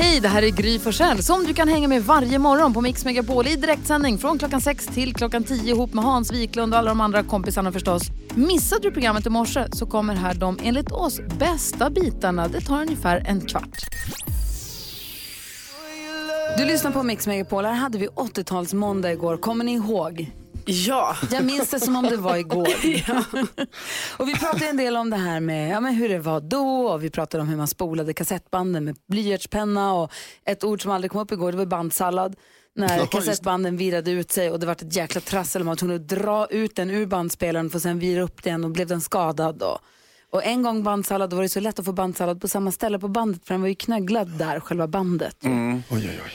Hej, det här är Gry Forssell som du kan hänga med varje morgon på Mix Megapol i direktsändning från klockan 6 till klockan 10 ihop med Hans Wiklund och alla de andra kompisarna förstås. Missade du programmet i morse så kommer här de enligt oss bästa bitarna. Det tar ungefär en kvart. Du lyssnar på Mix Megapol. Här hade vi 80-talsmåndag igår. Kommer ni ihåg? Ja. Jag minns det som om det var igår. Och vi pratade en del om det här med ja, men hur det var då och vi pratade om hur man spolade kassettbanden med blyertspenna och ett ord som aldrig kom upp igår det var bandsallad. När Ja, kassettbanden virade ut sig och det var ett jäkla trassel. Man var tvungen att dra ut den ur bandspelaren för att sen vira upp den och blev den skadad. Och, och en gång bandsallad då var det så lätt att få bandsallad på samma ställe på bandet för den var ju knögglad där, själva bandet. Oj, oj, oj.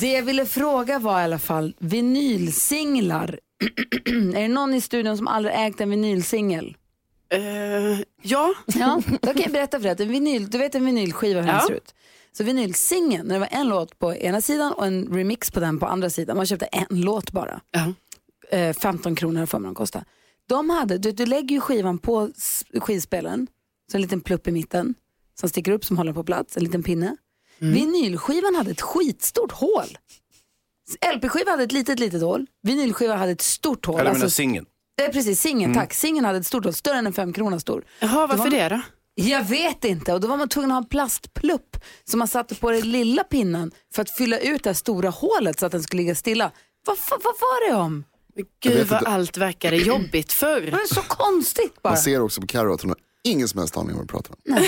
Det jag ville fråga var i alla fall vinylsinglar. är det någon i studion som aldrig ägt en vinylsingel? Eh, ja. Ja, då kan jag berätta för dig att en vinyl, du vet en vinylskiva hur den Ja. ser ut. Så vinylsingeln, när det var en låt på ena sidan och en remix på den på andra sidan. Man köpte en låt bara. Ja. Eh, 15 kronor får man kosta. De hade, du, du lägger ju skivan på skivspelaren, så en liten plupp i mitten som sticker upp som håller på plats, en liten pinne. Mm. Vinylskivan hade ett skitstort hål. LP-skivan hade ett litet, litet hål. Vinylskivan hade ett stort hål. Eller Alltså, singeln. det är precis, singeln, tack. Singeln hade ett stort hål, större än en fem krona stor. Jaha, varför var- det då? Jag vet inte och då var man tvungen att ha en plastplupp som man satte på den lilla pinnen för att fylla ut det här stora hålet så att den skulle ligga stilla. Vad, vad, vad var det om? Gud vad allt verkade jobbigt Det förr. var så konstigt bara. Man ser också på Carro att hon har ingen som helst aning om vad du pratar om.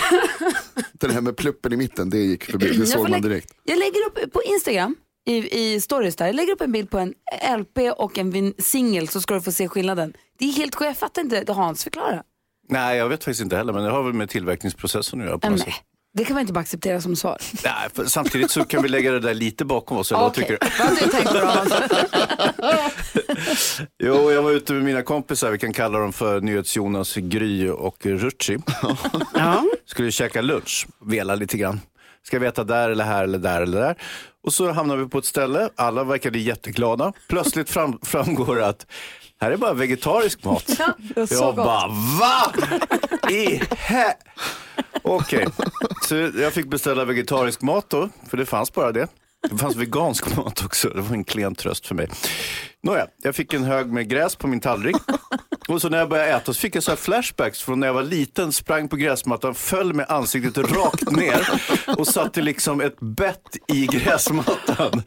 det här med pluppen i mitten, det gick förbi. Det såg man direkt. jag lägger upp på Instagram i, i stories där, jag lägger upp en bild på en LP och en singel så ska du få se skillnaden. Det är helt sjukt, jag fattar inte. Hans förklara. Nej, jag vet faktiskt inte heller, men det har väl med tillverkningsprocessen att göra på något Nej, sätt. det kan man inte bara acceptera som svar. Nej, för samtidigt så kan vi lägga det där lite bakom oss. Eller vad Okej, tycker du? vad du tänkt på? Jo, jag var ute med mina kompisar, vi kan kalla dem för NyhetsJonas, Gry och Rutschi. Ja. Skulle käka lunch, vela lite grann. Ska veta där eller här eller där eller där. Och så hamnar vi på ett ställe, alla verkade jätteglada. Plötsligt fram, framgår att här är bara vegetarisk mat. så jag gott. bara, va? I hä? Okej, så jag fick beställa vegetarisk mat då, för det fanns bara det. Det fanns vegansk mat också, det var en klen tröst för mig. Nåja, jag fick en hög med gräs på min tallrik. Och så när jag började äta så fick jag så här flashbacks från när jag var liten, sprang på gräsmattan, föll med ansiktet rakt ner och satte liksom ett bett i gräsmattan.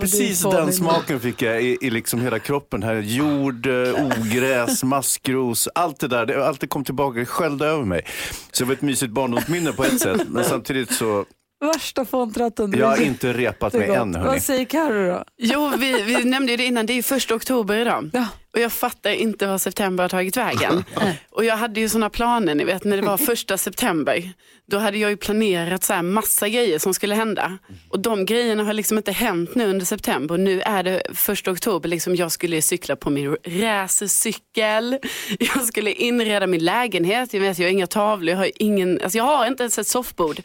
Precis den smaken fick jag i, i liksom hela kroppen. Här. Jord, eh, ogräs, maskros, allt det där. Det, allt det kom tillbaka, det sköljde över mig. Så det var ett mysigt barndomsminne på ett sätt. Men samtidigt så, Värsta fåntratten. jag har inte repat mig än hörni. Vad säger Carro då? Jo, vi, vi nämnde ju det innan, det är första oktober idag. Ja. Och jag fattar inte vad september har tagit vägen. och jag hade ju sådana planer, ni vet när det var första september. Då hade jag ju planerat så här massa grejer som skulle hända. Och de grejerna har liksom inte hänt nu under september. Och nu är det första oktober, liksom jag skulle cykla på min racercykel. Jag skulle inreda min lägenhet. Jag vet, jag har inga tavlor, jag har, ingen, alltså jag har inte ens ett soffbord.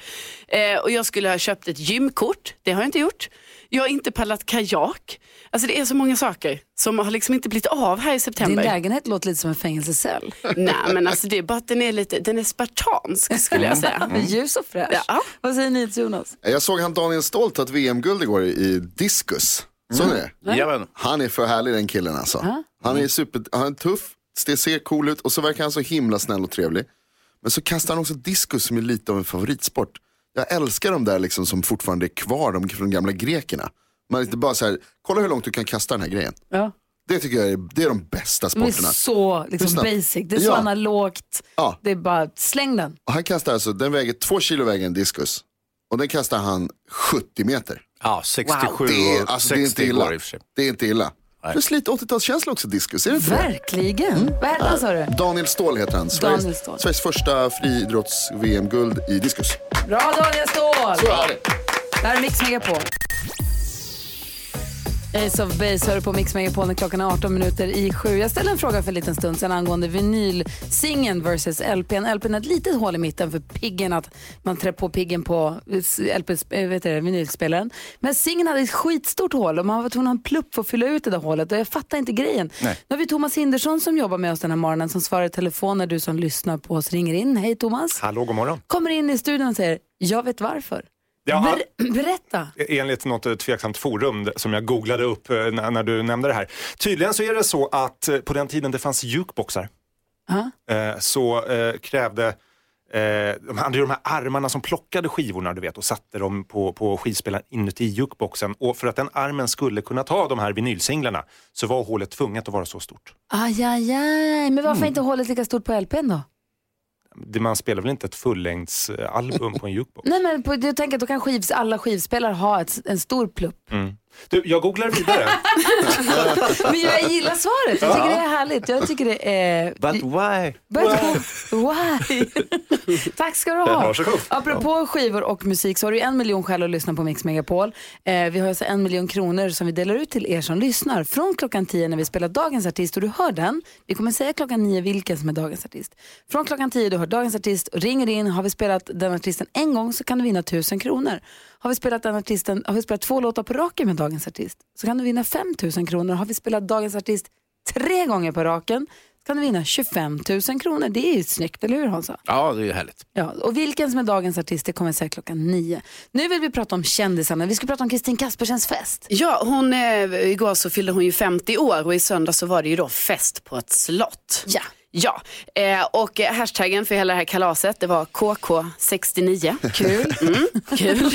Eh, och jag skulle ha köpt ett gymkort, det har jag inte gjort. Jag har inte paddlat kajak. Alltså det är så många saker som har liksom inte blivit av här i Din september. lägenhet låter lite som en fängelsecell. Nej men alltså det är bara att den är lite, den är spartansk skulle jag säga. Ljus och fräsch. Ja. Vad säger ni till Jonas? Jag såg han Daniel Stolt ta ett VM-guld igår i diskus. Såg ni det? Jajamän. Han är för härlig den killen alltså. Han är super, han är tuff, det ser cool ut och så verkar han så himla snäll och trevlig. Men så kastar han också diskus som är lite av en favoritsport. Jag älskar de där liksom som fortfarande är kvar, de från gamla grekerna. Man är inte bara så här, kolla hur långt du kan kasta den här grejen. Ja. Det tycker jag är, det är de bästa De är sporterna. så liksom, basic, det är så Ja. analogt. Ja. Det är bara släng den. Och han kastar alltså, den väger två kilo väger en diskus. Och den kastar han 70 meter. Ja, 67 Det är, alltså, det är 60 inte illa. Det är inte illa. Plus lite 80-talskänsla också diskus, är det inte det? Verkligen. Vad hette han sa du? Daniel Ståhl heter han. Sveriges, Daniel Ståhl. Sveriges första friidrotts-VM-guld i diskus. Bra Daniel Ståhl! Så är det. Det här är Mix Megapol. Ace of Base hör på Mix Megapol när klockan är 18 minuter i sju. Jag ställde en fråga för en liten stund sedan angående vinylsingeln versus LPn. LPn är ett litet hål i mitten för piggen, att man trär på piggen på LP, äh, vet du, vinylspelaren. Men singeln hade ett skitstort hål och man var tvungen att ha en plupp för att fylla ut det där hålet och jag fattar inte grejen. Nej. Nu har vi Thomas Hindersson som jobbar med oss den här morgonen som svarar i telefon när du som lyssnar på oss ringer in. Hej Thomas! Hallå, god morgon. Kommer in i studion och säger, jag vet varför. Ja, Ber- berätta! enligt något tveksamt forum som jag googlade upp eh, när, när du nämnde det här. Tydligen så är det så att eh, på den tiden det fanns jukeboxar eh, så eh, krävde eh, de hade ju de här armarna som plockade skivorna du vet och satte dem på, på skivspelaren inuti jukeboxen. Och för att den armen skulle kunna ta de här vinylsinglarna så var hålet tvunget att vara så stort. Aj, aj, aj. Men varför är inte hålet lika stort på LPn då? Det, man spelar väl inte ett fullängdsalbum på en jukebox? Nej men på, jag tänker att då kan skivs, alla skivspelare ha ett, en stor plupp. Du, jag googlar vidare. Men jag gillar svaret, jag tycker det är härligt. Jag tycker det är... But why? But why? Tack ska du ha. Varsågod. Apropå skivor och musik så har du en miljon skäl att lyssna på Mix Megapol. Eh, vi har alltså en miljon kronor som vi delar ut till er som lyssnar. Från klockan tio när vi spelar dagens artist och du hör den. Vi kommer säga klockan nio vilken som är dagens artist. Från klockan tio du hör dagens artist och ringer in. Har vi spelat den artisten en gång så kan du vinna tusen kronor. Har vi spelat den artisten, har vi spelat två låtar på raken med dagens artist så kan du vinna 5 000 kronor. Har vi spelat dagens artist tre gånger på raken så kan du vinna 25 000 kronor. Det är ju snyggt, eller hur Hansa? Ja, det är ju härligt. Ja, och vilken som är dagens artist det kommer säga klockan nio. Nu vill vi prata om kändisarna. Vi ska prata om Kristin Kaspersens fest. Ja, hon, eh, igår så fyllde hon ju 50 år och i söndag så var det ju då fest på ett slott. Ja. Ja, eh, och hashtaggen för hela det här kalaset det var KK69. Kul. Mm, kul.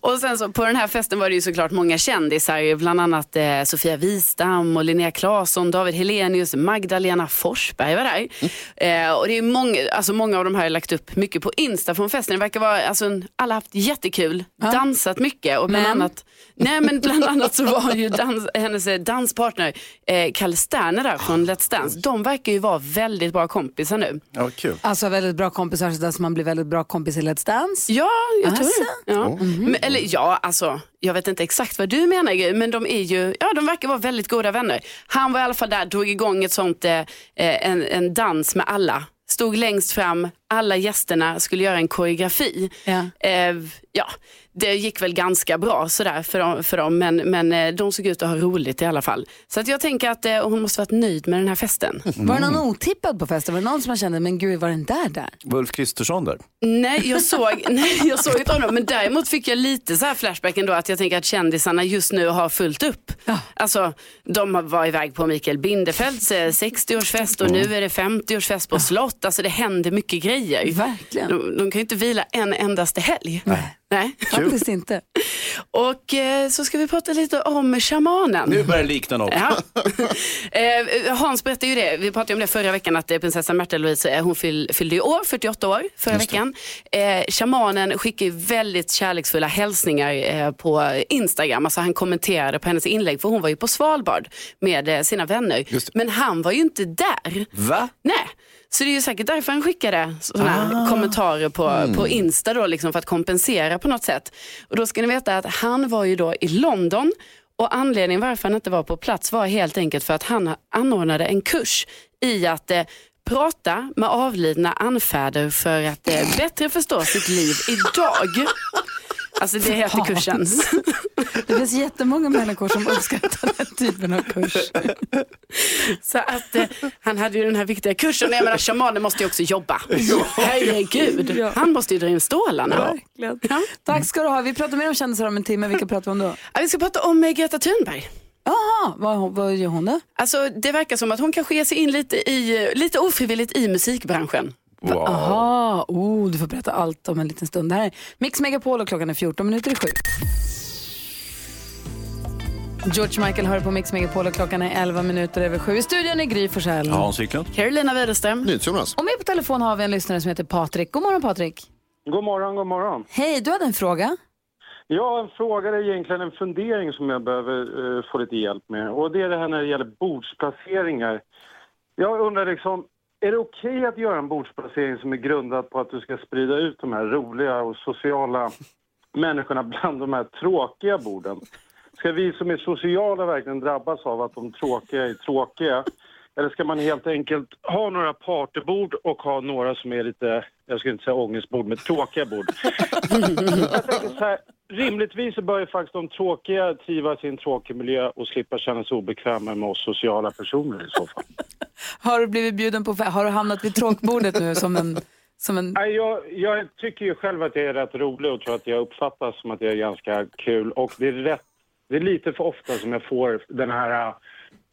och sen så på den här festen var det ju såklart många kändisar, bland annat eh, Sofia Wistam och Linnea Claesson, David Helenius, Magdalena Forsberg var där. Eh, och det är många, alltså många av de här har lagt upp mycket på Insta från festen. Det verkar vara, alltså, en- alla haft jättekul, dansat mycket och bland Men? annat Nej men bland annat så var ju dans, hennes danspartner eh, Kalle Sterner där från Let's Dance. De verkar ju vara väldigt bra kompisar nu. Ja, kul. Alltså väldigt bra kompisar så där som man blir väldigt bra kompis i Let's Dance. Ja, jag tror Asså? det. Ja. Men, eller ja, alltså jag vet inte exakt vad du menar Gry, men de är ju, ja de verkar vara väldigt goda vänner. Han var i alla fall där, drog igång ett sånt, eh, en, en dans med alla. Stod längst fram, alla gästerna skulle göra en koreografi. Ja. Eh, ja, det gick väl ganska bra sådär för dem, för dem men, men eh, de såg ut att ha roligt i alla fall. Så att jag tänker att eh, hon måste varit nöjd med den här festen. Var det någon otippad på festen? Var det någon som man kände, men gud var den där där? Var Ulf Kristersson där? Nej, jag såg, nej, jag såg inte honom. Men däremot fick jag lite så här flashback ändå att jag tänker att kändisarna just nu har fullt upp. Alltså, de var iväg på Mikael Bindefelds eh, 60-årsfest och nu är det 50-årsfest på slott. Alltså det händer mycket grejer. Verkligen. De, de kan ju inte vila en endaste helg. Nej. Nej. Faktiskt inte. Och eh, så ska vi prata lite om shamanen. Nu börjar det likna något. Ja. eh, Hans berättade ju det, vi pratade om det förra veckan, att eh, prinsessan Märta Louise eh, hon fyll, fyllde i år, 48 år förra veckan. Eh, shamanen skickade ju väldigt kärleksfulla hälsningar eh, på Instagram, alltså han kommenterade på hennes inlägg, för hon var ju på Svalbard med eh, sina vänner. Men han var ju inte där. Va? Nej. Så det är ju säkert därför han skickade sådana här kommentarer på, på Insta då, liksom för att kompensera på något sätt. Och då ska ni veta att han var ju då i London och anledningen varför han inte var på plats var helt enkelt för att han anordnade en kurs i att eh, prata med avlidna anfäder för att eh, bättre förstå sitt liv idag. Alltså det heter kursen. Det finns jättemånga människor som uppskattar den typen av kurs. Så att eh, han hade ju den här viktiga kursen. Jag menar, shamanen måste ju också jobba. Herregud, han måste ju dra in stålarna. Verkligen. Tack ska du ha. Vi pratar mer om kändisar om en timme. Vilka pratar vi om då? Ja, vi ska prata om eh, Greta Thunberg. Jaha, vad, vad gör hon då? Alltså, det verkar som att hon kanske ger sig in lite, i, lite ofrivilligt i musikbranschen. Jaha, oh, du får berätta allt om en liten stund. Det här är Mix Megapol och klockan är 14 minuter i sju. George Michael hör på Mix Megapol och klockan är 11 minuter över sju. I studion är Gry Forssell. Hans Wiklund. Carolina Widerström. NyhetsJonas. Och med på telefon har vi en lyssnare som heter Patrik. God morgon Patrik. God morgon, god morgon. Hej, du hade en fråga. Jag en fråga är egentligen en fundering som jag behöver eh, få lite hjälp med. Och det är det här när det gäller bordsplaceringar. Jag undrar liksom, är det okej att göra en bordsplacering som är grundad på att du ska sprida ut de här roliga och sociala människorna bland de här tråkiga borden? Ska vi som är sociala verkligen drabbas av att de tråkiga är tråkiga? Eller ska man helt enkelt ha några partybord och ha några som är lite, jag skulle inte säga ångestbord, men tråkiga bord? jag tänker så här, rimligtvis så bör ju faktiskt de tråkiga trivas i en tråkig miljö och slippa känna sig obekväma med oss sociala personer i så fall. Har du blivit bjuden på, har du hamnat vid tråkbordet nu som en, som en Nej, jag, jag tycker ju själv att jag är rätt rolig och tror att jag uppfattas som att jag är ganska kul. Och det är, rätt, det är lite för ofta som jag får den här... Äh,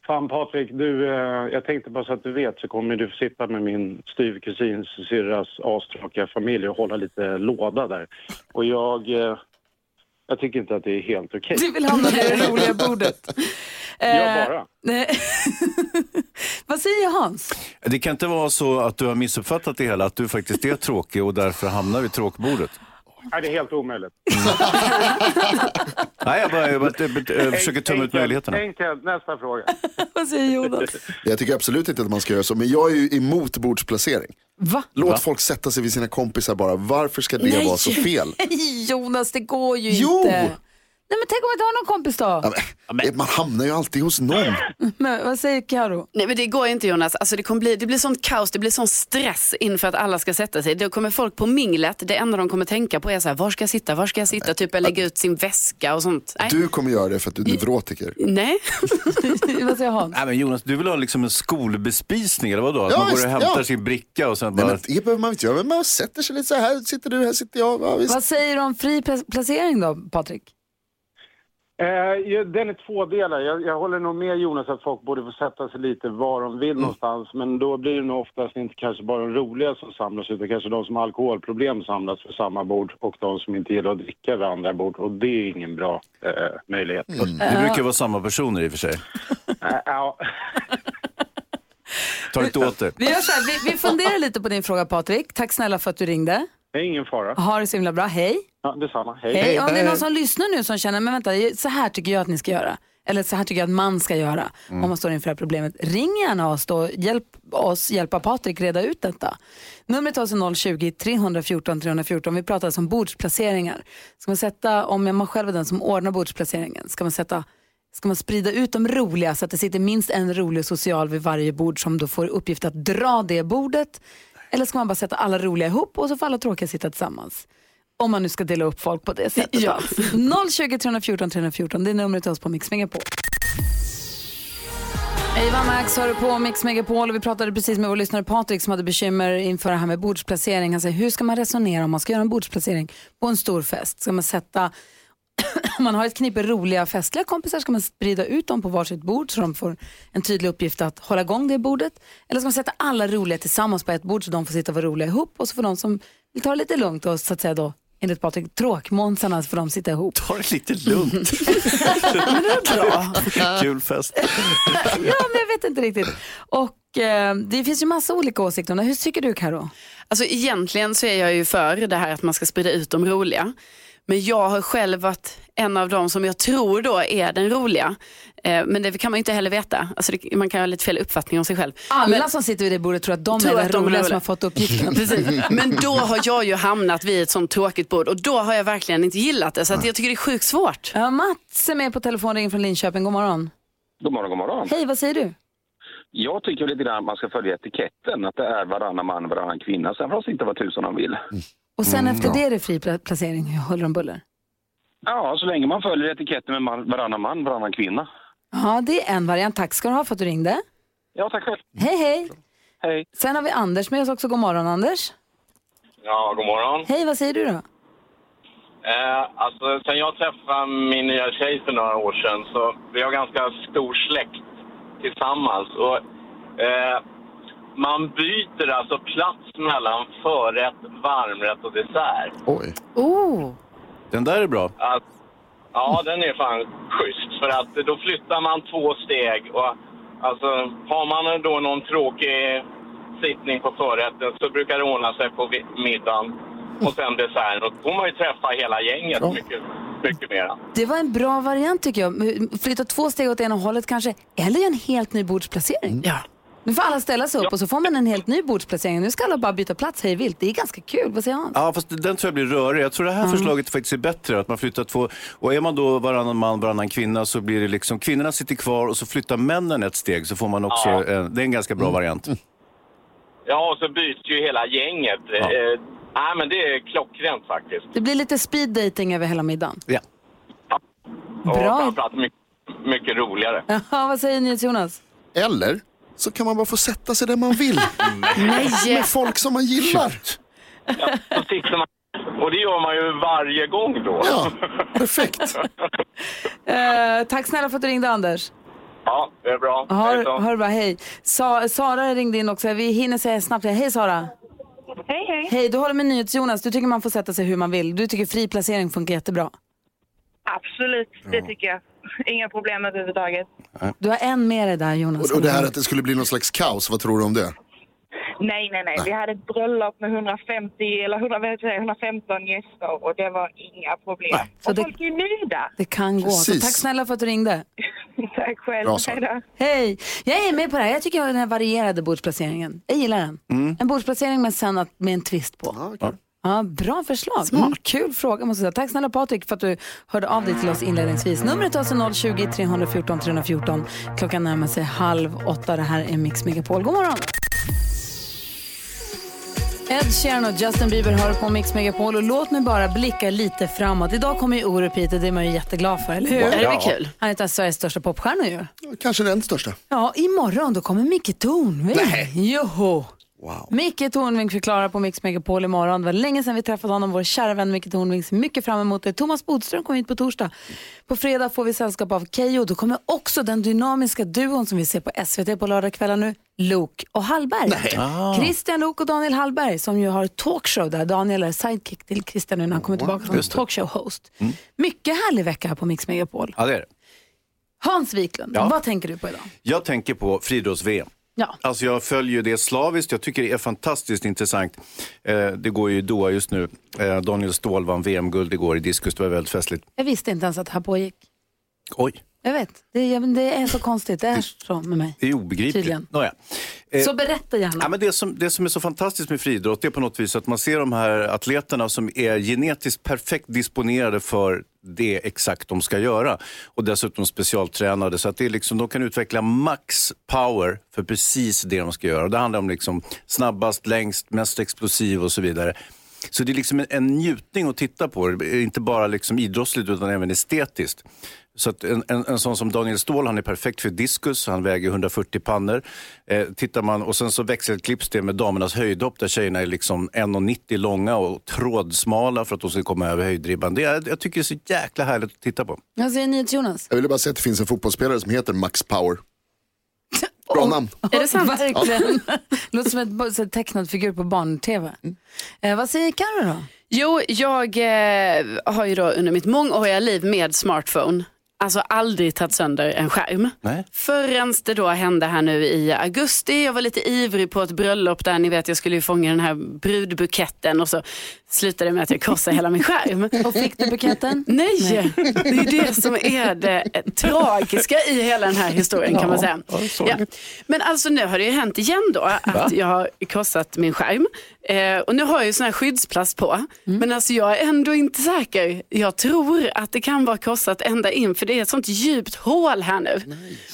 Fan Patrik, du, äh, jag tänkte bara så att du vet så kommer du få sitta med min styvkusins syrras astråkiga familj och hålla lite låda där. Och jag, äh, jag tycker inte att det är helt okej. Du vill hamna vid det roliga bordet. Ja, Eh, bara. nej. Vad säger Hans? Det kan inte vara så att du har missuppfattat det hela, att du faktiskt är tråkig och därför hamnar vid tråkbordet. Nej, det är helt omöjligt. Nej, jag bara, jag bara jag, jag försöker tömma ut möjligheterna. Enkelt, nästa fråga. Vad säger Jonas? Jag tycker absolut inte att man ska göra så, men jag är ju emot bordsplacering. Va? Låt Va? folk sätta sig vid sina kompisar bara. Varför ska det Nej. vara så fel? Jonas, det går ju Jo! inte. Nej men tänk om jag inte har någon kompis då? Ja, men, man hamnar ju alltid hos någon. Men, vad säger Karo? Nej men det går inte Jonas, alltså, det, kommer bli, det blir sånt kaos, det blir sån stress inför att alla ska sätta sig. Då kommer folk på minglet, det enda de kommer tänka på är så här, var ska jag sitta, var ska jag sitta, typ lägga ut sin väska och sånt. Nej. Du kommer göra det för att du är neurotiker. Nej. vad säger Hans? Nej, men Jonas, du vill ha liksom en skolbespisning eller vadå? Att Ja, man går och hämtar ja. sin bricka och sen Nej, bara... men det behöver man inte göra, men man sätter sig lite så här. Sitter du, här sitter jag. Ja, visst. Vad säger du om fri pla- placering då, Patrik? Eh, den är tvådelad. Jag, jag håller nog med Jonas att folk borde få sätta sig lite var de vill någonstans. Men då blir det nog oftast inte kanske bara de roliga som samlas utan kanske de som har alkoholproblem samlas vid samma bord och de som inte gillar att dricka vid andra bord. Och det är ingen bra eh, möjlighet. Det brukar vara samma personer i och för sig. Eh, ja. Ta inte åt det. Vi gör så här, vi, vi funderar lite på din fråga Patrik. Tack snälla för att du ringde. Det är ingen fara. Ha det så himla bra, hej. Ja, detsamma. Hej. Hej. Om det är någon som lyssnar nu som känner, men vänta, så här tycker jag att ni ska göra. Eller så här tycker jag att man ska göra om man står inför det här problemet. Ring gärna oss då, hjälp oss hjälpa Patrik reda ut detta. Numret är alltså 020-314 314. Vi pratar alltså om bordsplaceringar. Ska man sätta, om man själv är den som ordnar bordsplaceringen, ska man sätta Ska man sprida ut de roliga så att det sitter minst en rolig social vid varje bord som då får uppgift att dra det bordet? Eller ska man bara sätta alla roliga ihop och så får alla tråkiga sitta tillsammans? Om man nu ska dela upp folk på det sättet. Ja. då. 020 314 314, det är numret till oss på Mix Megapol. Eva Max har du på Mix Megapol och vi pratade precis med vår lyssnare Patrik som hade bekymmer inför det här med bordsplacering. Han säger, hur ska man resonera om man ska göra en bordsplacering på en stor fest? Ska man sätta, man har ett knippe roliga festliga kompisar, ska man sprida ut dem på varsitt bord så de får en tydlig uppgift att hålla igång det bordet? Eller ska man sätta alla roliga tillsammans på ett bord så de får sitta och vara roliga ihop och så får de som vill ta det lite lugnt och så att säga då enligt Patrik, tråkmånsarna så får de sitta ihop. Ta det lite lugnt. Kul fest. ja, men jag vet inte riktigt. Och eh, det finns ju massa olika åsikter om det. Hur tycker du Karo? Alltså egentligen så är jag ju för det här att man ska sprida ut de roliga. Men jag har själv varit en av dem som jag tror då är den roliga. Eh, men det kan man ju inte heller veta. Alltså det, man kan ha lite fel uppfattning om sig själv. Alla Men- som sitter vid det bordet tror att de Tror är att den de är roliga som roliga. har fått uppgiften. Precis. Men då har jag ju hamnat vid ett sånt tråkigt bord och då har jag verkligen inte gillat det. Så att jag tycker det är sjukt svårt. Ja, Mats är med på telefonringen från Linköping. God morgon. God morgon, god morgon. Hej, vad säger du? Jag tycker lite grann att man ska följa etiketten, att det är varannan man, varannan kvinna. Sen får de sitta vad tusan de vill. Och sen Mm, efter ja. det är det fri pla- placering, huller om buller. Ja, så länge man följer etiketten med man, varannan man, varannan kvinna. Ja, det är en variant. Tack ska du ha för att du ringde. Ja, tack själv. Hej, hej. Hej. Sen har vi Anders med oss också. God morgon, Anders. Ja, god morgon. Hej, vad säger du då? Eh, alltså, sen jag träffade min nya tjej för några år sedan så vi har ganska stor släkt tillsammans. Och, eh, man byter alltså plats mellan förrätt, varmrätt och dessert. Oj. Oh. Den där är bra. Att, ja, den är fan schysst för att då flyttar man två steg och alltså har man då någon tråkig sittning på förrätten så brukar det ordna sig på middagen och sen desserten. Och då får man ju träffa hela gänget mycket, mycket mera. Det var en bra variant tycker jag. Flytta två steg åt ena hållet kanske, eller en helt ny bordsplacering. Ja. Nu får alla ställa sig upp och så får man en helt ny bordsplacering. Nu ska alla bara byta plats hej vilt. Det är ganska kul. Vad säger Hans? Ja, fast den tror jag blir rörig. Jag tror det här Mm. förslaget faktiskt är bättre. Att man flyttar två, och är man då varannan man, varannan kvinna så blir det liksom, kvinnorna sitter kvar och så flyttar männen ett steg så får man också, Ja. en, det är en ganska bra variant. Ja, och så byts ju hela gänget. Eh, nej, men det är klockrent faktiskt. Det blir lite speed dating över hela middagen. Ja. Och Bra. framförallt mycket, mycket roligare. Ja, vad säger ni Jonas? Eller så kan man bara få sätta sig där man vill. Nej. Med folk som man gillar. Så sitter man, och det gör man ju varje gång då. Ja, perfekt. Eh, tack snälla för att du ringde Anders. Ja, det är bra. Har, det bra, hej. Sa, Sara ringde in också. Vi hinner säga snabbt. Hej Sara. Hej, hej. Hej, du håller med NyhetsJonas. Du tycker man får sätta sig hur man vill. Du tycker fri placering funkar jättebra. Absolut, det tycker jag. Inga problem överhuvudtaget. Du har en med dig där Jonas. Och, och det här att det skulle bli någon slags kaos, vad tror du om det? Nej, nej, nej. Vi hade ett bröllop med 150, eller 100, vad heter det, 115 gäster och det var inga problem. Så och det- folk är nöjda. Det kan gå. Så tack snälla för att du ringde. Tack själv. Hej. Hej! Jag är med på det här. Jag tycker den här varierade bordsplaceringen. Jag gillar den. Mm. En bordsplacering men sen att, med en twist på. Ja, bra förslag. Smart. Mm, kul fråga måste jag säga. Tack snälla Patrik för att du hörde av dig till oss inledningsvis. Numret är alltså 020 314 314. Klockan närmar sig halv åtta. Det här är Mix Megapol. God morgon! Ed Sheeran och Justin Bieber hör på Mix Megapol och låt mig bara blicka lite framåt. Idag kommer ju Orup hit och det är man ju jätteglad för, eller hur? Ja, det är kul. Han är ett av Sveriges största popstjärnor ju. Kanske den största. Ja, imorgon då kommer Micke Tornving. Nej. Joho! Wow. Micke Tornving förklarar på Mix Megapol imorgon. Det var länge sedan vi träffade honom, vår kära vän Micke Tornving. Ser mycket fram emot det. Thomas Bodström kommer hit på torsdag. På fredag får vi sällskap av Keyyo. Då kommer också den dynamiska duon som vi ser på SVT på lördagskvällar nu, Lok och Hallberg. Ah. Christian Lok och Daniel Hallberg som ju har talkshow där. Daniel är sidekick till Christian nu när han kommer tillbaka som talkshow-host. Mycket härlig vecka här på Mix Megapol. Ja, det är det. Hans Wiklund, Ja. vad tänker du på idag? Jag tänker på friidrotts-VM. Ja. Alltså jag följer det slaviskt. Jag tycker det är fantastiskt intressant. Eh, det går ju Doha just nu. Eh, Daniel Ståhl vann VM-guld igår i diskus. Det var väldigt festligt. Jag visste inte ens att det här pågick. Oj, Jag vet, det är, det är så konstigt. Det är så med mig. det är obegripligt. Nåja. Eh, Så berätta gärna. Ja, men det, som, det som är så fantastiskt med friidrott är på något vis att man ser de här atleterna som är genetiskt perfekt disponerade för det exakt de ska göra. Och dessutom specialtränade så att det är liksom, de kan utveckla max power för precis det de ska göra. Det handlar om liksom snabbast, längst, mest explosiv och så vidare. Så det är liksom en, njutning att titta på. Det inte bara liksom idrottsligt utan även estetiskt. Så att en, en, en sån som Daniel Ståhl, han är perfekt för diskus, han väger 140 pannor. Eh, tittar man, och sen så växelklipps det med damernas höjdhopp där tjejerna är liksom 1,90 långa och trådsmala för att de ska komma över höjdribban. Det är, jag tycker det är så jäkla härligt att titta på. Jag säger NyhetsJonas. Jag ville bara säga att det finns en fotbollsspelare som heter Max Power. Bra namn. Är det sant? Verkligen. Låter som ett här tecknad figur på barn-tv. Eh, vad säger Carro då? Jo, jag eh, har ju då under mitt mångåriga liv med smartphone Alltså aldrig tagit sönder en skärm. Nej. Förrän det då hände här nu i augusti. Jag var lite ivrig på ett bröllop där ni vet jag skulle fånga den här brudbuketten och så slutade med att jag krossade hela min skärm. Och fick du buketten? Nej, det är det som är det tragiska i hela den här historien kan man säga. Ja. Men alltså nu har det ju hänt igen då att jag har krossat min skärm. Eh, och nu har jag ju sån här skyddsplast på. Men alltså jag är ändå inte säker. Jag tror att det kan vara krossat ända in för det är ett sånt djupt hål här nu.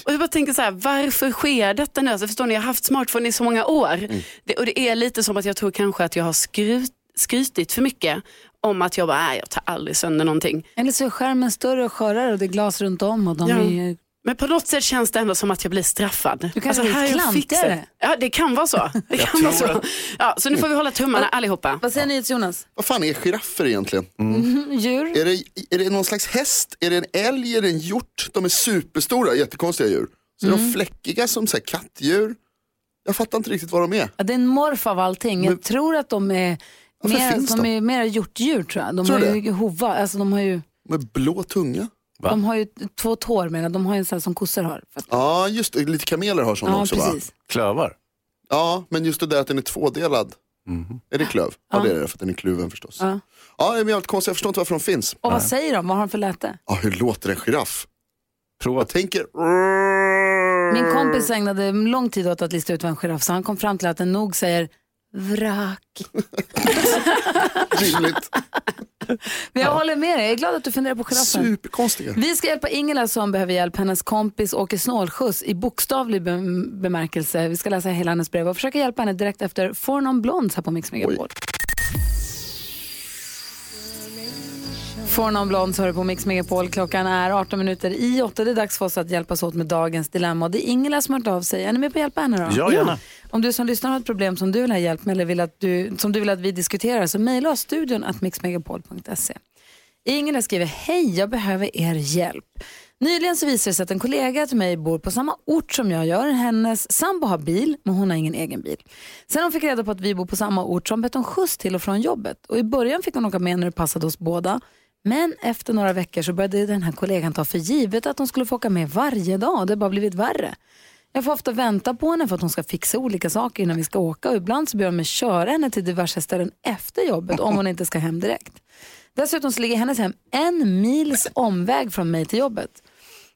Och jag bara tänker så här, varför sker detta nu? Alltså förstår ni, jag har haft smartphone i så många år. Det, och det är lite som att jag tror kanske att jag har skrut, skrytit för mycket om att jag bara, nej jag tar aldrig sönder någonting. Eller så är skärmen större och skörare och det är glas runt om. Och de Ja. är... Men på något sätt känns det ändå som att jag blir straffad. Du kanske blir här har jag klantigare. Ja, det kan vara så. Det kan vara så. Ja, så nu får vi hålla tummarna allihopa. Vad säger ni Jonas? Vad fan är giraffer egentligen? Mm, djur? Är, det, är det någon slags häst? Är det en älg? Är det en hjort? De är superstora, jättekonstiga djur. Så är de fläckiga som så här, kattdjur. Jag fattar inte riktigt vad de är. Ja, det är en morf av allting. Jag tror att de är Varför mer, finns de de? är mer hjortdjur tror jag. De Tror har ju hova, alltså de har ju, Med blå tunga. de har ju två tår menar jag. de har ju en sån här som kossor har. Ja, just det. Lite kameler har sådana Ja, också precis. va? Klövar. Ja, men just det där att den är tvådelad. Är det klöv? Ja, det är det för att den är kluven förstås. Ja. Ja, är jävligt konstigt. Jag förstår inte varför de finns. Och vad säger de? Vad har de för läte? Ja, hur låter en giraff? Prova. Jag tänker... Min kompis ägnade lång tid åt att lista ut vad en giraff så han kom fram till att den nog säger vrak. Rimligt. Men jag håller med dig, jag är glad att du funderar på giraffen. Superkonstiga. Vi ska hjälpa Ingela som behöver hjälp. Hennes kompis åker snålskjuts i bokstavlig be- bemärkelse. Vi ska läsa hela hennes brev och försöka hjälpa henne direkt efter For Non Blondes här på Mix Megapol. For Non Blondes hör på Mix Megapol. Klockan är 18 minuter i 8. Det är dags för oss att hjälpas åt med dagens dilemma. Och det är Ingela som har hört av sig. Är ni med på att hjälpa henne då? Ja, gärna. Om du som lyssnar har ett problem som du vill ha hjälp med eller vill att du, som du vill att vi diskuterar så mejla oss studion att mixmegapol.se. Ingela skriver, hej jag behöver er hjälp. Nyligen så visade det sig att en kollega till mig bor på samma ort som jag gör. Hennes sambo har bil, men hon har ingen egen bil. Sen hon fick reda på att vi bor på samma ort så har hon bett om skjuts till och från jobbet. Och I början fick hon åka med när det passade oss båda. Men efter några veckor så började den här kollegan ta för givet att hon skulle få åka med varje dag. Det har bara blivit värre. Jag får ofta vänta på henne för att hon ska fixa olika saker innan vi ska åka. Och ibland så ber hon mig köra henne till diverse ställen efter jobbet om hon inte ska hem direkt. Dessutom så ligger hennes hem en mils omväg från mig till jobbet.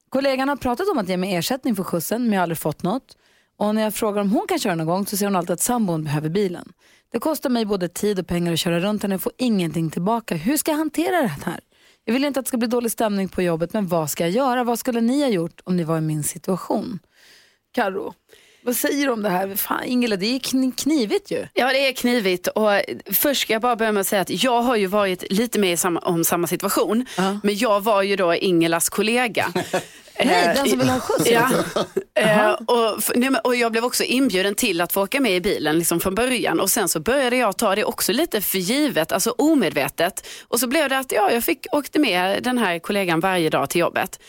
Kollegan har pratat om att ge mig ersättning för skjutsen men jag har aldrig fått något. Och när jag frågar om hon kan köra någon gång så säger hon alltid att sambon behöver bilen. Det kostar mig både tid och pengar att köra runt henne och får ingenting tillbaka. Hur ska jag hantera det här? Jag vill inte att det ska bli dålig stämning på jobbet men vad ska jag göra? Vad skulle ni ha gjort om ni var i min situation? Karo, vad säger du om det här? Fan, Ingela, det är kn- knivigt ju. Ja, det är knivigt. Och först ska jag bara börja med att säga att jag har ju varit lite med samma, om samma situation. Men jag var ju då Ingelas kollega. Nej, Eh, den som vill ha skjuts. Ja. Eh, och, nej, och jag blev också inbjuden till att få åka med i bilen liksom från början. Och sen så började jag ta det också lite för givet, alltså omedvetet. Och så blev det att ja, jag fick, åkte med den här kollegan varje dag till jobbet.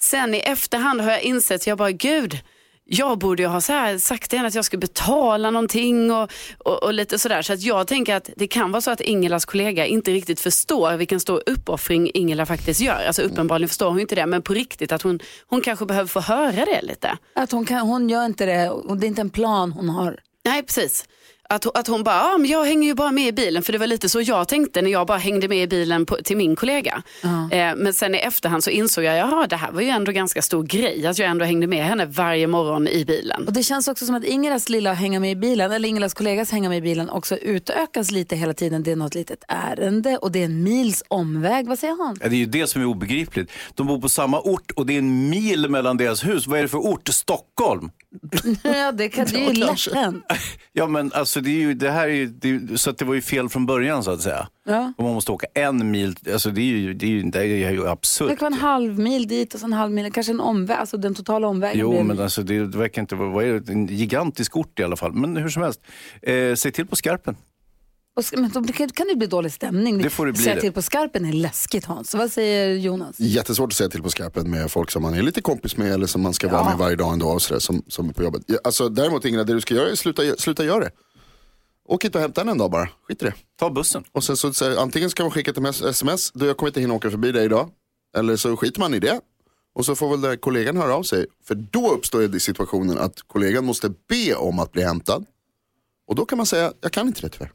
Sen i efterhand har jag insett, jag bara gud, jag borde ju ha så här sagt till henne att jag skulle betala någonting och, och, och lite sådär. Så att jag tänker att det kan vara så att Ingelas kollega inte riktigt förstår vilken stor uppoffring Ingela faktiskt gör. Alltså uppenbarligen förstår hon inte det, men på riktigt att hon, hon kanske behöver få höra det lite. Att hon, kan, hon gör inte det och det är inte en plan hon har. Nej, precis. Att, hon- att hon bara, ah, men jag hänger ju bara med i bilen, för det var lite så jag tänkte när jag bara hängde med i bilen på, till min kollega. Eh, men sen i efterhand så insåg jag, jaha det här var ju ändå ganska stor grej, att jag ändå hängde med henne varje morgon i bilen. Och det känns också som att Ingelas lilla hänga med i bilen, eller Ingelas kollegas hänga med i bilen också utökas lite hela tiden. Det är något litet ärende och det är en mils omväg. Vad säger han? Ja, det är ju det som är obegripligt. De bor på samma ort och det är en mil mellan deras hus. Vad är det för ort? Stockholm? ja, det, kan, det är ju lätt hänt. Ja men alltså det, är ju, det här är ju, det, så att det var ju fel från början så att säga. Ja. Och man måste åka en mil, alltså det är ju, det är ju, det är ju Det absurt. kan vara en halv mil dit och så en halv mil, kanske en omväg, alltså den totala omvägen. Jo men alltså det, det verkar inte vara, vad är det, en gigantisk ort i alla fall. Men hur som helst, eh, säg till på skarpen. Men då kan det bli dålig stämning. Det får det bli Säga det. till på skarpen är läskigt Hans. Vad säger Jonas? Jättesvårt att säga till på skarpen med folk som man är lite kompis med eller som man ska vara Ja. med varje dag ändå och sådär, som, som är på jobbet. Alltså, däremot Ingela, det du ska göra är sluta, sluta göra det. Åk inte och hämta henne en dag bara, skit i det. Ta bussen. Och sen så, så antingen ska man skicka ett sms, du jag kommer inte hinna åka förbi dig idag. Eller så skiter man i det. Och så får väl den här kollegan höra av sig. För då uppstår ju situationen att kollegan måste be om att bli hämtad. Och då kan man säga, jag kan inte det tyvärr.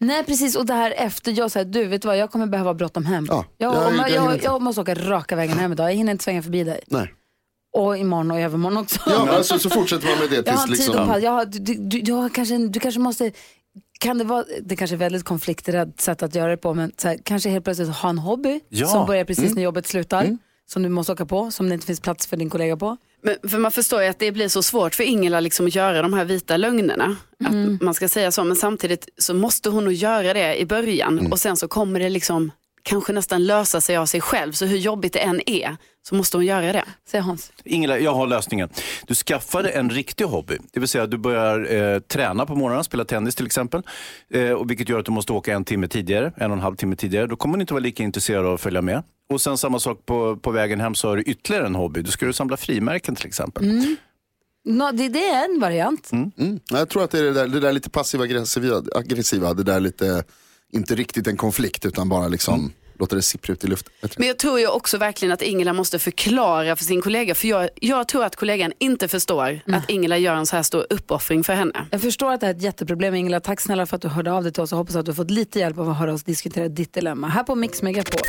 Nej precis och det här efter, jag säger du vet du vad jag kommer behöva bråttom hem. jag, jag- jag jag, inte. jag måste åka raka vägen hem idag, jag hinner inte svänga förbi dig. Nej. Och imorgon och övermorgon också. Ja, alltså, så fortsätter man med det Jag har tills tid liksom... pass. Jag har, du, du, du, har kanske, du kanske måste, kan det vara, det kanske är väldigt konflikträdd sätt att göra det på, men här, kanske helt plötsligt ha en hobby Ja. som börjar precis Mm. när jobbet slutar, som du måste åka på, som det inte finns plats för din kollega på. Men, för man förstår ju att det blir så svårt för Ingela liksom att göra de här vita lögnerna. Att man ska säga så, men samtidigt så måste hon nog göra det i början. Och sen så kommer det liksom kanske nästan lösa sig av sig själv. Så hur jobbigt det än är så måste hon göra det. Säger Hans. Ingela, jag har lösningen. Du skaffade en riktig hobby. Det vill säga du börjar eh, träna på morgonen, spela tennis till exempel. Eh, och vilket gör att du måste åka en timme tidigare, en och en halv timme tidigare. Då kommer du inte vara lika intresserad av att följa med. Och sen samma sak på, på vägen hem så har du ytterligare en hobby. Du ska du samla frimärken till exempel. Mm. Nå, det, det är en variant. Mm. Jag tror att det är det där, det där lite passiva aggressiva, aggressiva, det där lite, inte riktigt en konflikt utan bara liksom låta det sippra ut i luften. Men jag tror ju också verkligen att Ingela måste förklara för sin kollega. För jag, jag tror att kollegan inte förstår att Ingela gör en så här stor uppoffring för henne. Jag förstår att det är ett jätteproblem Ingela. Tack snälla för att du hörde av dig till oss och hoppas att du har fått lite hjälp av att höra oss diskutera ditt dilemma. Här på Mix Megapol.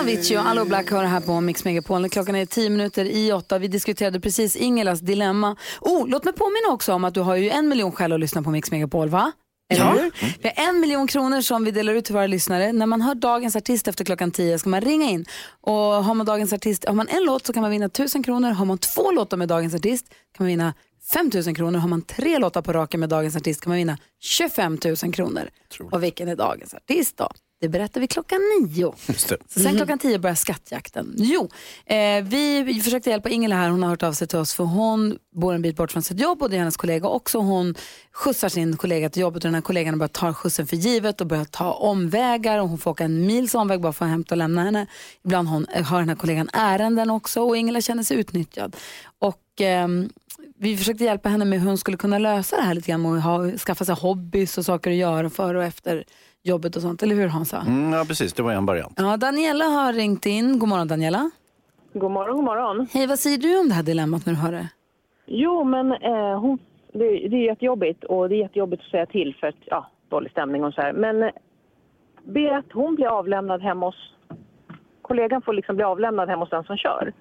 Avicii och Allo Black hör här på Mix Megapol. Klockan är tio minuter i åtta. Vi diskuterade precis Ingelas dilemma. Oh, låt mig påminna också om att du har ju en miljon skäl att lyssna på Mix Megapol, va? Eller hur? Vi har en miljon kronor som vi delar ut till våra lyssnare. När man hör dagens artist efter klockan tio ska man ringa in. Och har man dagens artist, har man en låt så kan man vinna tusen kronor. Har man två låtar med dagens artist kan man vinna 5 000 kronor. Har man tre låtar på raken med dagens artist kan man vinna 25 000 kronor. Och vilken är dagens artist då? Det berättar vi klockan nio. Så sen klockan tio börjar skattjakten. Jo, eh, vi, försökte hjälpa Ingela här. Hon har hört av sig till oss för hon bor en bit bort från sitt jobb och det är hennes kollega också. Hon skjutsar sin kollega till jobbet och den här kollegan börjar ta skjutsen för givet och börjar ta omvägar och hon får åka en mils omväg bara för att hämta och lämna henne. Ibland hon, har den här kollegan ärenden också och Ingela känner sig utnyttjad. Och ehm, vi försökte hjälpa henne med hur hon skulle kunna lösa det här lite grann och ha, skaffa sig hobbys och saker att göra före och efter jobbet och sånt. Eller hur Hansa? Mm, ja, precis. Det var en variant. Ja, Daniela har ringt in. God morgon Daniela. God morgon, god morgon. Hej, vad säger du om det här dilemmat när du hör det? Jo, men eh, hon, det, det är jättejobbigt och det är jättejobbigt att säga till för att, ja, dålig stämning och så här. Men eh, be att hon blir avlämnad hemma hos... Kollegan får liksom bli avlämnad hemma hos den som kör.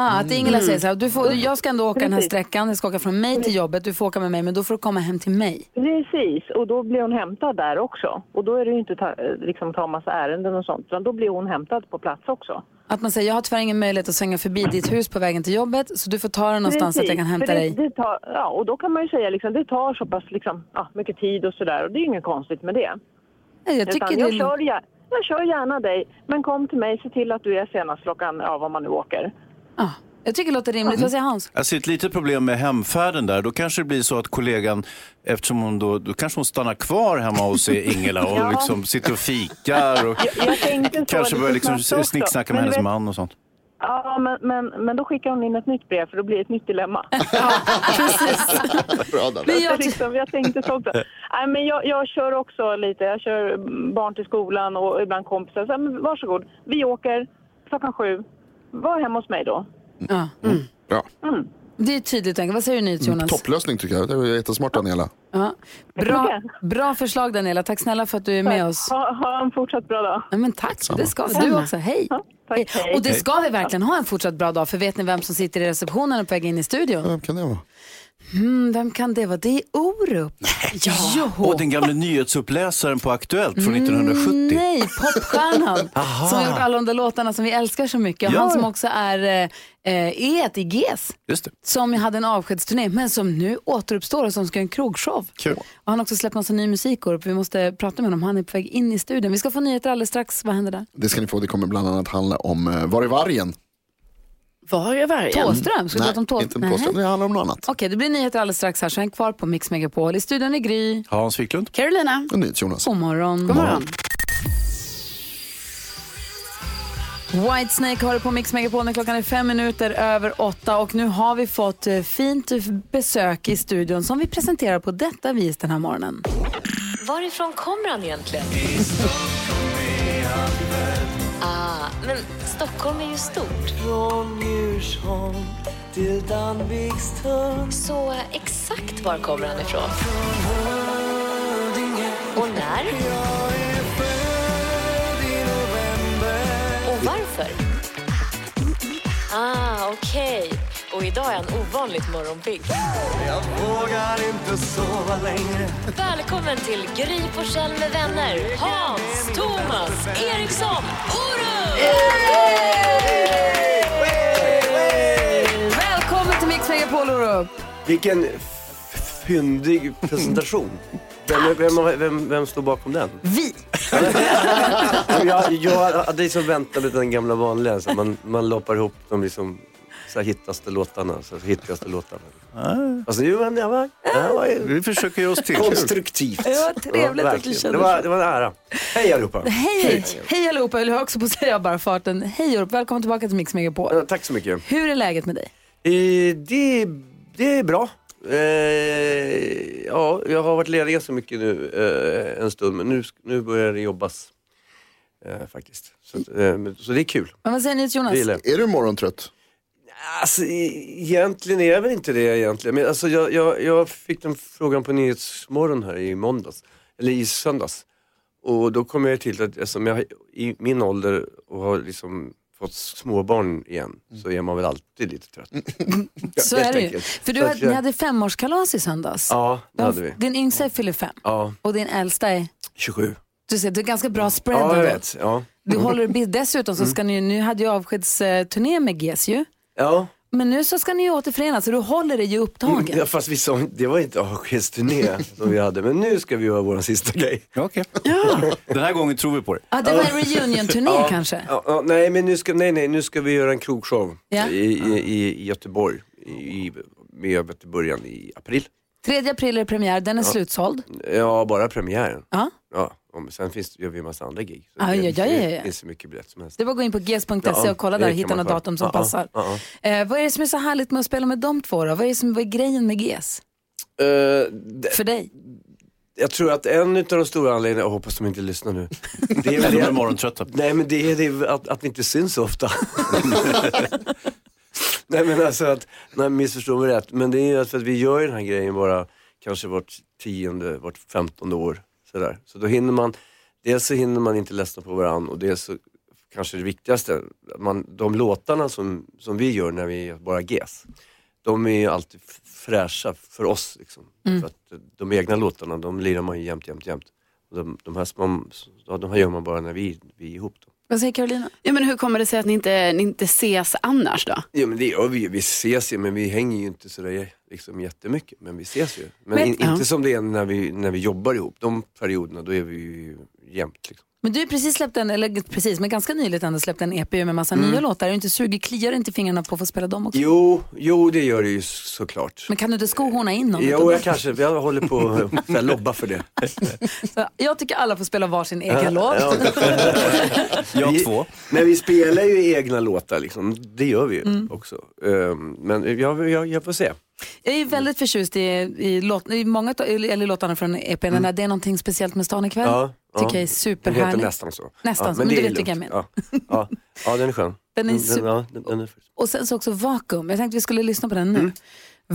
Ah, att Ingela Mm. säger så här, du får, jag ska ändå åka den här Precis. sträckan, jag ska åka från mig till jobbet, du får åka med mig, men då får du komma hem till mig. Precis, och då blir hon hämtad där också. Och då är det ju inte ta, liksom ta massa ärenden och sånt, utan då blir hon hämtad på plats också. Att man säger, jag har tyvärr ingen möjlighet att svänga förbi ditt hus på vägen till jobbet, så du får ta den någonstans så att jag kan Precis, hämta det, dig. Det tar, ja, och då kan man ju säga liksom, det tar så pass liksom, ja, mycket tid och sådär och det är ju inget konstigt med det. Jag tycker Utan det jag, är- kör, gär- jag kör gärna dig, men kom till mig, se till att du är senast klockan, ja vad man nu åker. Jag tycker det låter rimligt. Vad säger Hans? Jag ser ett litet problem med hemfärden där. Då kanske det blir så att kollegan, eftersom hon då, då kanske hon stannar kvar hemma hos Ingela och Ja. liksom sitter och fikar och kanske börjar liksom snicksnacka med Men hennes vet- man och sånt. Ja, men, men, men då skickar hon in ett nytt brev för då blir det ett nytt dilemma. Bra Men jag, liksom, jag tänkte så också. Nej, men jag, jag kör också lite. Jag kör barn till skolan och ibland kompisar. Så, men varsågod, vi åker klockan sju. Var hemma hos mig då. Ja. Bra. Det är tydligt. Vad säger du Jonas? Mm, Topplösning tycker jag. Det var jättesmart Daniela. Ja. Bra, bra förslag Daniela. Tack snälla för att du är med oss. Ha, ha en fortsatt bra dag. Ja, men tack, det ska vi. Du Samma. också. Hej. tack, hej. Och det ska vi verkligen ha en fortsatt bra dag. För vet ni vem som sitter i receptionen och på väg in i studion? Vem kan det vara? Mm, vem kan det vara? Det är Orup. Ja. Och den gamla nyhetsuppläsaren på Aktuellt från 1970. Mm, nej, popstjärnan Aha. som har gjort alla de där låtarna som vi älskar så mycket. Ja. Han som också är eh, eh, ett i GES. Just det. Som hade en avskedsturné men som nu återuppstår och som ska göra en krogshow. Kul. Och han har också släppt massa ny musik Orup. Vi måste prata med honom. Han är på väg in i studion. Vi ska få nyheter alldeles strax. Vad händer där? Det ska ni få. Det kommer bland annat handla om uh, Var är vargen? Var är vargen? Thåström? Ska vi Nej, prata om Thå- inte om Thåström. Det handlar om något annat. Okej, det blir nyheter alldeles strax här så häng kvar på Mix Megapol. I studion är Gry. Hans Wiklund. Carolina. Och NyhetsJonas. God morgon. God morgon. Whitesnake har du på Mix Megapol när klockan är fem minuter över åtta och nu har vi fått eh, fint besök i studion som vi presenterar på detta vis den här morgonen. Varifrån kommer han egentligen? Men Stockholm är ju stort. Från Djursholm till Danvikström. Så eh, exakt var kommer han ifrån? Och när? Och varför? Ah, okej. Och idag är han ovanligt morgonpigg. Jag vågar inte sova längre Välkommen till Gry Forssell med vänner. Hans, Thomas, Eriksson, Orup! Välkommen till Mix Megapol Orup! Vilken fyndig presentation. Vem, vem, vem, vem står bakom den? Vi! jag, jag hade liksom väntat lite den gamla vanliga. Så man, man loppar ihop de liksom, så hittaste låtarna. Så här hittigaste låtarna. Alltså, jo, men jag var, jag var, Vi försöker göra oss till. konstruktivt. Det var trevligt att du kände det var, det var en ära. Hej allihopa. Hej! Hej allihopa, jag höll också på att säga bara farten. Hej Orup, välkommen tillbaka till Mix Megapol. Ja, Tack så mycket. Hur är läget med dig? Eh, det, det är bra. Eh, ja, jag har varit ledig så mycket nu eh, en stund, men nu, nu börjar det jobbas eh, faktiskt. Så, eh, så det är kul. Men vad säger ni till Jonas? Är du morgontrött? Alltså, e- egentligen är jag väl inte det egentligen. Men alltså, jag, jag, jag fick den frågan på Nyhetsmorgon här i måndags, eller i söndags. och då kom jag till att eftersom jag i min ålder och har liksom fått småbarn igen så är man väl alltid lite trött. Ja, Så är det ju. För du hade, jag- ni hade femårskalas i söndags. Ja, det hade vi. Din yngsta fyller fem Ja, och din äldsta är, 27. du ser, det är ganska bra spread. Ja, jag vet. Ja. Du håller, dessutom så ska ni, nu hade ju avskedsturné med GES ju. Ja. Men nu så ska ni ju återförenas så du håller dig ju upptagen. Ja, fast vi sa, det var inte avskedsturné som vi hade, men nu ska vi göra vår sista grej. Okej. Den här gången tror vi på det. Ja, det var en reunion-turné Ja. kanske. Ja, ja, nej, men nu ska, nej, nej, nu ska vi göra en krogshow Ja. i, i, i Göteborg. I, i, med början i april. 3 april är premiär, den är Ja. slutsåld. Ja, bara premiären. Ja. Ja, sen finns, gör vi en massa andra gig. Så Ja, det, ja, ja, ja, ja. det finns så mycket biljett som helst. Det var att gå in på gs.se Ja, och kolla där och hitta något datum som passar. ja, Eh, vad är det som är så härligt med att spela med de två då? Vad är, det som, vad är grejen med GES? Eh, det, För dig? Jag tror att en av de stora anledningarna, jag hoppas de inte lyssnar nu. Det är är det, morgontrötta. nej men det är det att, att vi inte syns så ofta. nej men alltså att, nej missförstå mig rätt, men det är ju för att vi gör den här grejen bara kanske vart tionde, vart femtonde år. Sådär. Så då hinner man, dels så hinner man inte ledsna på varandra och dels så kanske det viktigaste, man, de låtarna som, som vi gör när vi bara GES, de är ju alltid fräscha för oss. Liksom. Mm. För att de egna låtarna, de lirar man ju jämt, jämt, jämt. De, de, här ja, de här gör man bara när vi, vi är ihop. Då. Vad säger Carolina? Ja, men hur kommer det sig att ni inte, ni inte ses annars då? Ja men det gör vi ju. Vi ses ju men vi hänger ju inte sådär liksom jättemycket. Men vi ses ju. Men, Men- in, Ja. inte som det är när vi, när vi jobbar ihop. De perioderna då är vi ju jämt. Liksom. Men du har precis släppt en, eller precis, men ganska nyligt ändå släppt en EP med massa Mm. nya låtar. Är du inte sugen, kliar inte fingrarna på att få spela dem också? Jo, jo det gör det ju såklart. Men kan du inte skohorna in någon? Jo, jag kanske, jag håller på att lobba för det. Så jag tycker alla får spela varsin egen låt. Jag två. Men vi spelar ju egna låtar liksom, det gör vi ju Mm. också. Ehm, Men jag, jag, jag får se. Jag är väldigt förtjust i, i, låt, i många eller låtarna från EPn. Där, det är någonting speciellt med stan ikväll. Mm. Ja, tycker ja. jag är Den superhärlig. heter nästan så. Nästan så, men det du vet vilken jag. Ja. Ja. ja, den är skön. Den är Mm, super- ja, den, den är... Och sen så också Vakuum. Jag tänkte vi skulle lyssna på den Mm. nu.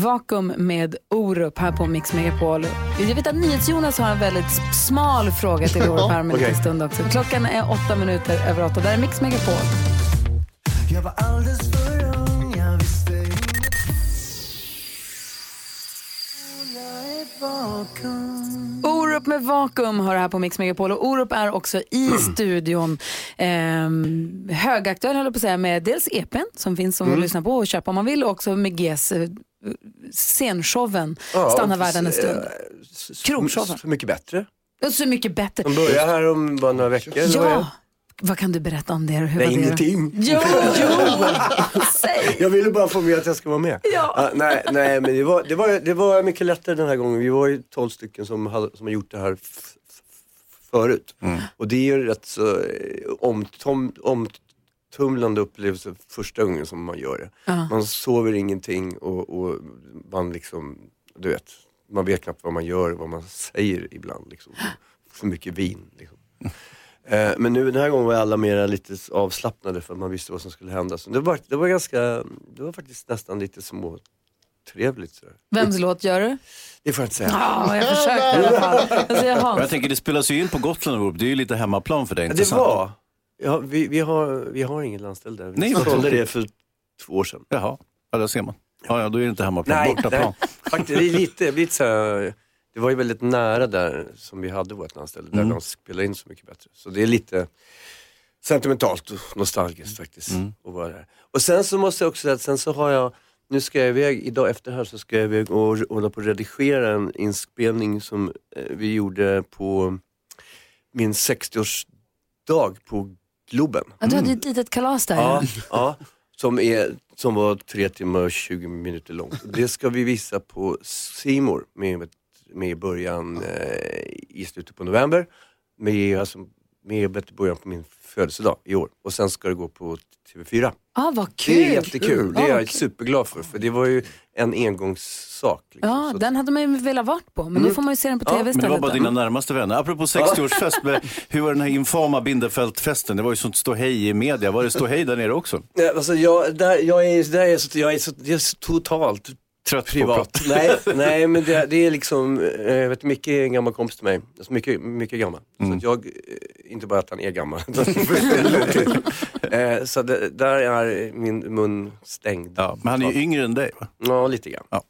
Vakuum med Orup här på Mix Megapol. Jag vet att NyhetsJonas har en väldigt smal fråga till Orup här om en stund också. Klockan är åtta minuter över åtta. Där är Mix Megapol. Jag var alldeles för Orup med Vakuum har det här på Mix Megapol och Orup är också i studion. Ehm, högaktuell höll jag på att säga med dels EPn som finns som Mm. att lyssna på och köpa om man vill och också med Gs eh, scenshowen Ja, Stanna världen en stund. eh, Krogshowen. Så mycket bättre. Och så mycket bättre. De börjar här om bara några veckor. Ja? Vad kan du berätta om det? Hur Nej, var det? ingenting. Jo, jo! Säg! Jag ville bara få med att jag ska vara med. Ja. nej, nej, men det var, det, var, det var mycket lättare den här gången. Vi var ju 12 stycken som, hade, som har gjort det här förut. Och det är ju rätt så eh, omtom, omtumlande upplevelse första gången som man gör det. Ja. Man sover ingenting och, och man liksom, du vet, man vet knappt vad man gör, vad man säger ibland. Liksom. För mycket vin. Liksom. Eh, Men nu den här gången var alla mer lite avslappnade för att man visste vad som skulle hända. Så det, var, det var ganska, det var faktiskt nästan lite små trevligt sådär. Vems låt gör du? Det får jag inte säga. Ja, jag försökte i alla fall. Jag säger Hans. Jag tänker det spelas ju in på Gotland det är ju lite hemmaplan för dig. Ja, det var, ja, vi, vi, har, vi har ingen landställd där. Vi Nej, sålde det för två år sedan. Jaha, ja, där ser man. Ja, ja, då är det inte hemmaplan, Nej, bortaplan. nej. Faktiskt, det, är lite, lite så här, det var ju väldigt nära där som vi hade vårt landställe, där Mm. de spelade in så mycket bättre. Så det är lite sentimentalt och nostalgiskt faktiskt Mm. att vara där. Och sen så måste jag också säga att sen så har jag, nu ska jag iväg, idag efter här så ska jag iväg och hålla på att redigera en inspelning som eh, vi gjorde på min 60-årsdag på Globen. Ja, du hade ju ett litet kalas där. Ja, Ja. ja som, är, som var tre timmar och 20 minuter långt. Det ska vi visa på Simor med, med början eh, i slutet på november. Med, alltså, med början på min födelsedag i år. Och sen ska det gå på TV4. Ah, vad kul! Det är jättekul. Det är Ja, jag superglad för. För det var ju en engångssak. Liksom. Ja, den hade man ju velat varit på, men nu Mm. får man ju se den på Ja, tv men det Men det istället. var bara dina närmaste vänner. Apropå 60-årsfest, men hur var den här infama Binderfeld-festen? Det var ju sånt ståhej i media. Var det ståhej där nere också? Ja, Alltså jag, där, jag, är, där är så, jag är så, jag är så totalt Trött privat. på nej, nej, men det, det är liksom, eh, jag vet Micke är en gammal kompis till mig. Alltså mycket, mycket gammal. Så att jag, eh, inte bara att han är gammal. eh, så det, där är min mun stängd. Ja, men han är ju yngre än dig va? Ja, lite grann. Ja.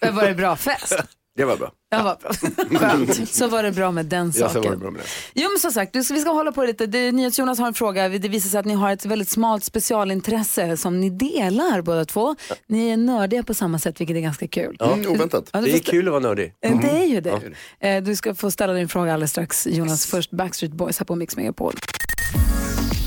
Men Var det bra fest? Det var bra. Ja, vad bra. Skönt. Så var det bra med den Ja, så var det saken. bra med det. Jo men som sagt, vi ska hålla på lite. Det- NyhetsJonas har en fråga. Det visar sig att ni har ett väldigt smalt specialintresse som ni delar båda två. Ni är nördiga på samma sätt vilket är ganska kul. Ja. Mm, oväntat. Ja, Det är kul att vara nördig. Eh, Det är ju det. Eh, Du ska få ställa din fråga alldeles strax Jonas. Först Backstreet Boys här på Mix Megapol.